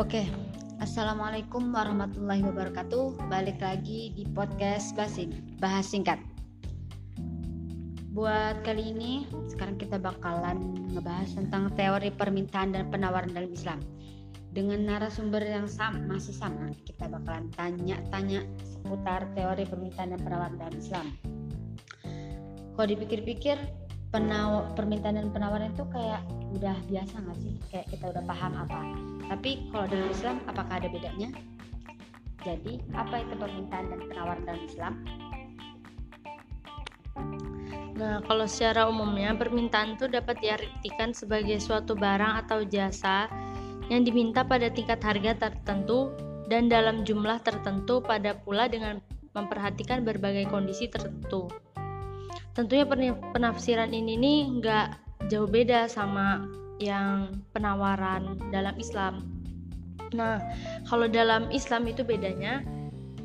Oke, Assalamualaikum warahmatullahi wabarakatuh. Balik lagi di podcast Basin, bahas singkat. Buat kali ini, sekarang kita bakalan ngebahas tentang teori permintaan dan penawaran dalam Islam. Dengan narasumber yang sama, masih sama, kita bakalan tanya-tanya seputar teori permintaan dan penawaran dalam Islam. Kalau dipikir-pikir, permintaan dan penawaran itu kayak udah biasa nggak sih? Kayak kita udah paham apa. Tapi kalau dalam Islam apakah ada bedanya? Jadi apa itu permintaan dan penawaran dalam Islam? Nah, kalau secara umumnya permintaan itu dapat diartikan sebagai suatu barang atau jasa yang diminta pada tingkat harga tertentu dan dalam jumlah tertentu pada pula dengan memperhatikan berbagai kondisi tertentu. Tentunya penafsiran ini nih nggak jauh beda sama yang penawaran dalam Islam. Nah, kalau dalam Islam itu bedanya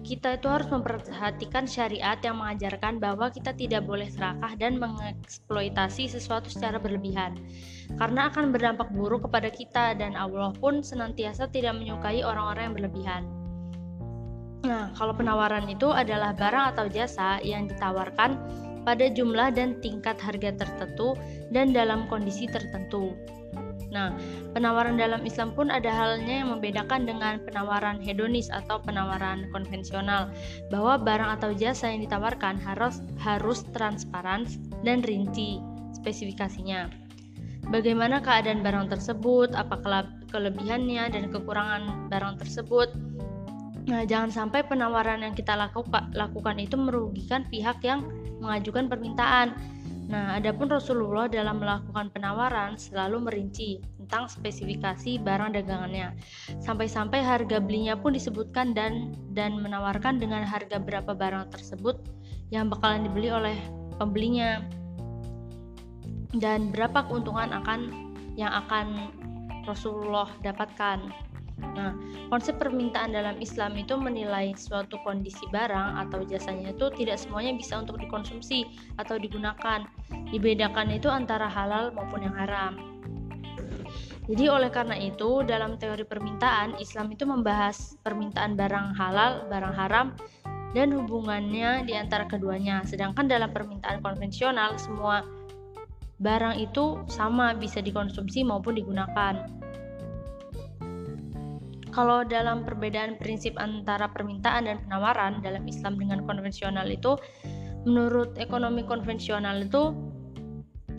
kita itu harus memperhatikan syariat yang mengajarkan bahwa kita tidak boleh serakah dan mengeksploitasi sesuatu secara berlebihan karena akan berdampak buruk kepada kita dan Allah pun senantiasa tidak menyukai orang-orang yang berlebihan. Nah, kalau penawaran itu adalah barang atau jasa yang ditawarkan pada jumlah dan tingkat harga tertentu dan dalam kondisi tertentu. Nah, penawaran dalam Islam pun ada halnya yang membedakan dengan penawaran hedonis atau penawaran konvensional, bahwa barang atau jasa yang ditawarkan harus harus transparan dan rinci spesifikasinya. Bagaimana keadaan barang tersebut, apa kelebihannya dan kekurangan barang tersebut. Nah, jangan sampai penawaran yang kita lakukan, lakukan itu merugikan pihak yang mengajukan permintaan. Nah, adapun Rasulullah dalam melakukan penawaran selalu merinci tentang spesifikasi barang dagangannya. Sampai-sampai harga belinya pun disebutkan dan dan menawarkan dengan harga berapa barang tersebut yang bakalan dibeli oleh pembelinya dan berapa keuntungan akan yang akan Rasulullah dapatkan. Nah, konsep permintaan dalam Islam itu menilai suatu kondisi barang atau jasanya itu tidak semuanya bisa untuk dikonsumsi atau digunakan. Dibedakan itu antara halal maupun yang haram. Jadi oleh karena itu dalam teori permintaan Islam itu membahas permintaan barang halal, barang haram dan hubungannya di antara keduanya. Sedangkan dalam permintaan konvensional semua barang itu sama bisa dikonsumsi maupun digunakan. Kalau dalam perbedaan prinsip antara permintaan dan penawaran dalam Islam dengan konvensional itu, menurut ekonomi konvensional itu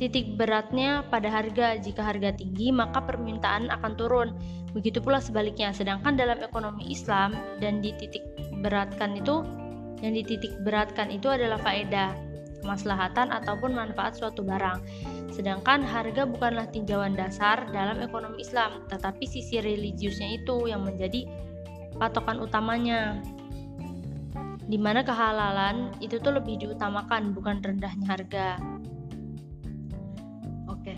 titik beratnya pada harga. Jika harga tinggi, maka permintaan akan turun. Begitu pula sebaliknya. Sedangkan dalam ekonomi Islam dan di titik beratkan itu yang dititik beratkan itu adalah faedah, kemaslahatan ataupun manfaat suatu barang. Sedangkan harga bukanlah tinjauan dasar dalam ekonomi Islam, tetapi sisi religiusnya itu yang menjadi patokan utamanya. Di mana kehalalan itu tuh lebih diutamakan, bukan rendahnya harga. Oke,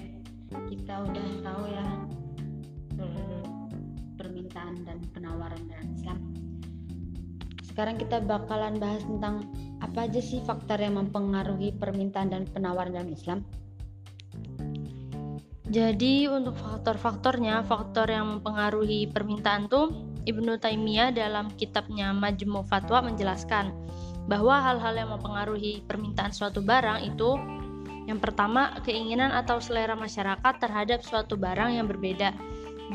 kita udah tahu ya eh, permintaan dan penawaran dalam Islam. Sekarang kita bakalan bahas tentang apa aja sih faktor yang mempengaruhi permintaan dan penawaran dalam Islam. Jadi untuk faktor-faktornya, faktor yang mempengaruhi permintaan tuh Ibnu Taimiyah dalam kitabnya Majmu Fatwa menjelaskan bahwa hal-hal yang mempengaruhi permintaan suatu barang itu yang pertama keinginan atau selera masyarakat terhadap suatu barang yang berbeda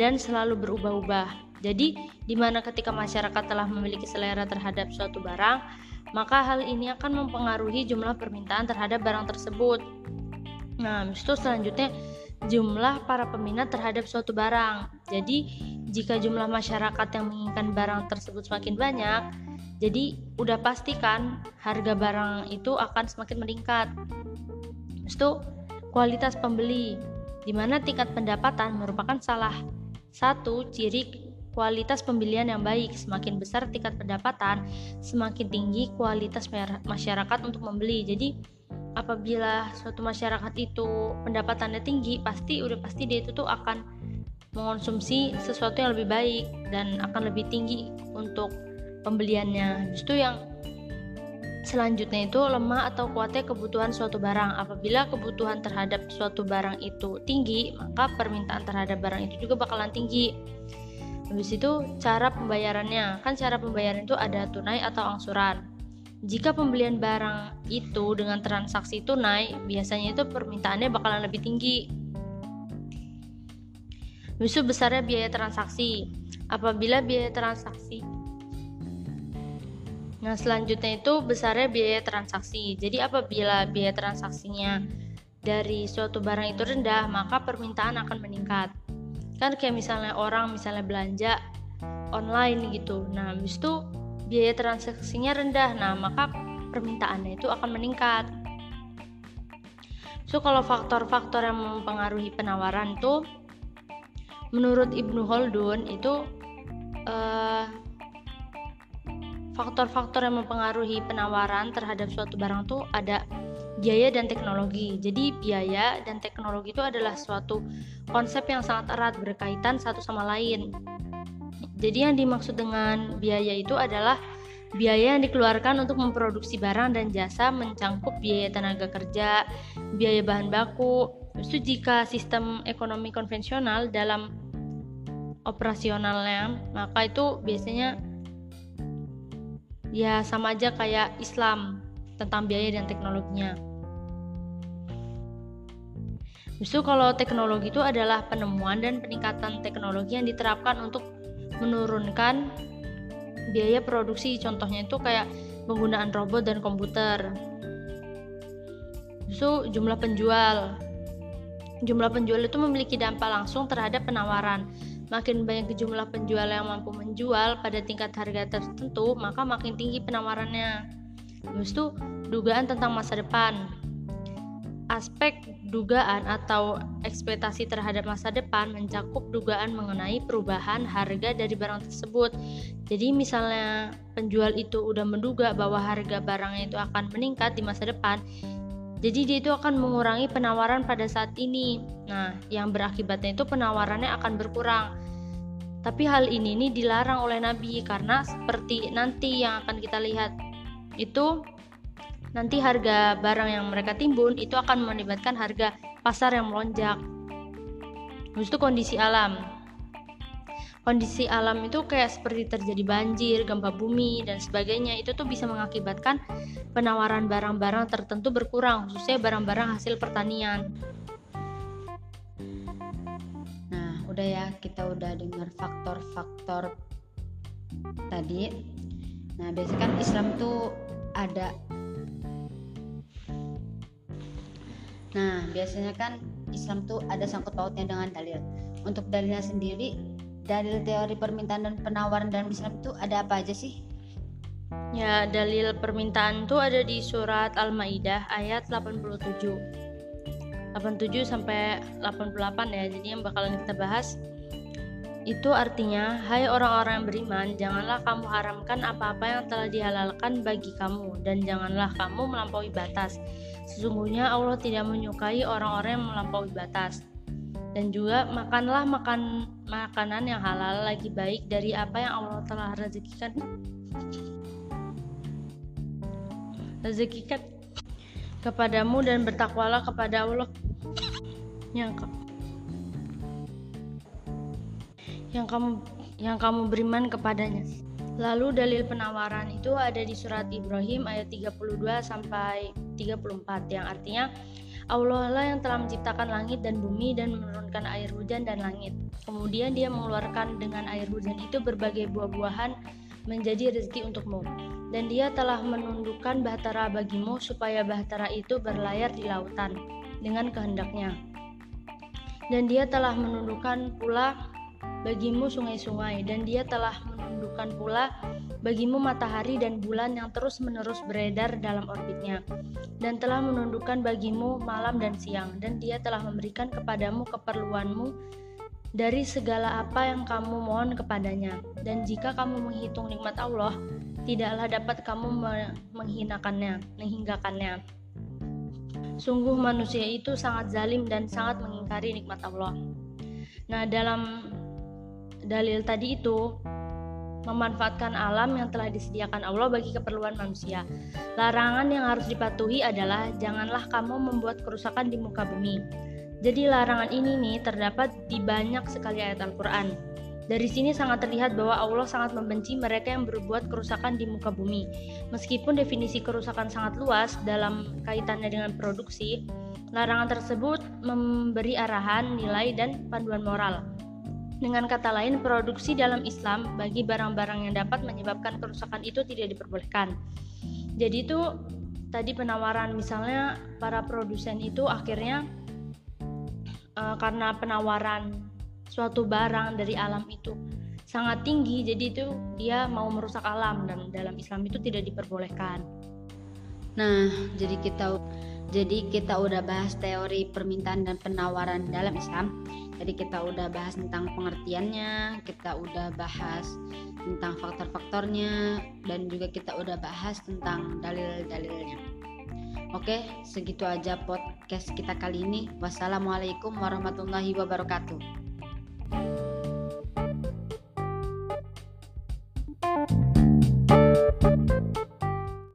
dan selalu berubah-ubah. Jadi, di mana ketika masyarakat telah memiliki selera terhadap suatu barang, maka hal ini akan mempengaruhi jumlah permintaan terhadap barang tersebut. Nah, itu selanjutnya jumlah para peminat terhadap suatu barang. Jadi, jika jumlah masyarakat yang menginginkan barang tersebut semakin banyak, jadi udah pastikan harga barang itu akan semakin meningkat. Itu kualitas pembeli, di mana tingkat pendapatan merupakan salah satu ciri kualitas pembelian yang baik. Semakin besar tingkat pendapatan, semakin tinggi kualitas masyarakat untuk membeli. Jadi, apabila suatu masyarakat itu pendapatannya tinggi pasti udah pasti dia itu tuh akan mengonsumsi sesuatu yang lebih baik dan akan lebih tinggi untuk pembeliannya. Justru yang selanjutnya itu lemah atau kuatnya kebutuhan suatu barang. Apabila kebutuhan terhadap suatu barang itu tinggi maka permintaan terhadap barang itu juga bakalan tinggi. Habis itu cara pembayarannya, kan cara pembayaran itu ada tunai atau angsuran. Jika pembelian barang itu dengan transaksi tunai, biasanya itu permintaannya bakalan lebih tinggi. Itu besarnya biaya transaksi. Apabila biaya transaksi Nah, selanjutnya itu besarnya biaya transaksi. Jadi apabila biaya transaksinya dari suatu barang itu rendah, maka permintaan akan meningkat. Kan kayak misalnya orang misalnya belanja online gitu. Nah, habis itu biaya transaksinya rendah. Nah, maka permintaannya itu akan meningkat. So, kalau faktor-faktor yang mempengaruhi penawaran itu menurut Ibnu Khaldun itu uh, faktor-faktor yang mempengaruhi penawaran terhadap suatu barang tuh ada biaya dan teknologi. Jadi biaya dan teknologi itu adalah suatu konsep yang sangat erat berkaitan satu sama lain. Jadi yang dimaksud dengan biaya itu adalah biaya yang dikeluarkan untuk memproduksi barang dan jasa mencangkup biaya tenaga kerja, biaya bahan baku. Itu jika sistem ekonomi konvensional dalam operasionalnya, maka itu biasanya ya sama aja kayak Islam tentang biaya dan teknologinya. Justru kalau teknologi itu adalah penemuan dan peningkatan teknologi yang diterapkan untuk menurunkan biaya produksi. Contohnya itu kayak penggunaan robot dan komputer. Justru jumlah penjual. Jumlah penjual itu memiliki dampak langsung terhadap penawaran Makin banyak jumlah penjual yang mampu menjual pada tingkat harga tertentu, maka makin tinggi penawarannya. Habis itu, dugaan tentang masa depan. Aspek dugaan atau ekspektasi terhadap masa depan mencakup dugaan mengenai perubahan harga dari barang tersebut. Jadi misalnya penjual itu udah menduga bahwa harga barangnya itu akan meningkat di masa depan, jadi dia itu akan mengurangi penawaran pada saat ini. Nah, yang berakibatnya itu penawarannya akan berkurang. Tapi hal ini nih dilarang oleh Nabi karena seperti nanti yang akan kita lihat itu nanti harga barang yang mereka timbun itu akan melibatkan harga pasar yang melonjak. Itu kondisi alam. Kondisi alam itu kayak seperti terjadi banjir, gempa bumi dan sebagainya. Itu tuh bisa mengakibatkan penawaran barang-barang tertentu berkurang, khususnya barang-barang hasil pertanian. udah ya kita udah dengar faktor-faktor tadi nah biasanya kan Islam tuh ada nah biasanya kan Islam tuh ada sangkut pautnya dengan dalil untuk dalilnya sendiri dalil teori permintaan dan penawaran dalam Islam itu ada apa aja sih Ya, dalil permintaan tuh ada di surat Al-Maidah ayat 87. 87 sampai 88 ya. Jadi yang bakalan kita bahas itu artinya, hai orang-orang yang beriman, janganlah kamu haramkan apa-apa yang telah dihalalkan bagi kamu dan janganlah kamu melampaui batas. Sesungguhnya Allah tidak menyukai orang-orang yang melampaui batas. Dan juga makanlah makan makanan yang halal lagi baik dari apa yang Allah telah rezekikan. Rezekikan kepadamu dan bertakwalah kepada Allah yang yang kamu yang kamu beriman kepadanya. Lalu dalil penawaran itu ada di surat Ibrahim ayat 32 sampai 34 yang artinya Allah lah yang telah menciptakan langit dan bumi dan menurunkan air hujan dan langit. Kemudian dia mengeluarkan dengan air hujan itu berbagai buah-buahan menjadi rezeki untukmu. Dan dia telah menundukkan bahtera bagimu supaya bahtera itu berlayar di lautan dengan kehendaknya dan dia telah menundukkan pula bagimu sungai-sungai dan dia telah menundukkan pula bagimu matahari dan bulan yang terus-menerus beredar dalam orbitnya dan telah menundukkan bagimu malam dan siang dan dia telah memberikan kepadamu keperluanmu dari segala apa yang kamu mohon kepadanya dan jika kamu menghitung nikmat Allah tidaklah dapat kamu menghinakannya menghinggakannya Sungguh manusia itu sangat zalim dan sangat mengingkari nikmat Allah. Nah, dalam dalil tadi itu memanfaatkan alam yang telah disediakan Allah bagi keperluan manusia. Larangan yang harus dipatuhi adalah janganlah kamu membuat kerusakan di muka bumi. Jadi larangan ini nih terdapat di banyak sekali ayat Al-Qur'an. Dari sini sangat terlihat bahwa Allah sangat membenci mereka yang berbuat kerusakan di muka bumi. Meskipun definisi kerusakan sangat luas dalam kaitannya dengan produksi, larangan tersebut memberi arahan, nilai, dan panduan moral. Dengan kata lain, produksi dalam Islam bagi barang-barang yang dapat menyebabkan kerusakan itu tidak diperbolehkan. Jadi itu tadi penawaran misalnya para produsen itu akhirnya uh, karena penawaran suatu barang dari alam itu sangat tinggi jadi itu dia mau merusak alam dan dalam Islam itu tidak diperbolehkan nah jadi kita jadi kita udah bahas teori permintaan dan penawaran dalam Islam jadi kita udah bahas tentang pengertiannya kita udah bahas tentang faktor-faktornya dan juga kita udah bahas tentang dalil-dalilnya Oke, segitu aja podcast kita kali ini. Wassalamualaikum warahmatullahi wabarakatuh.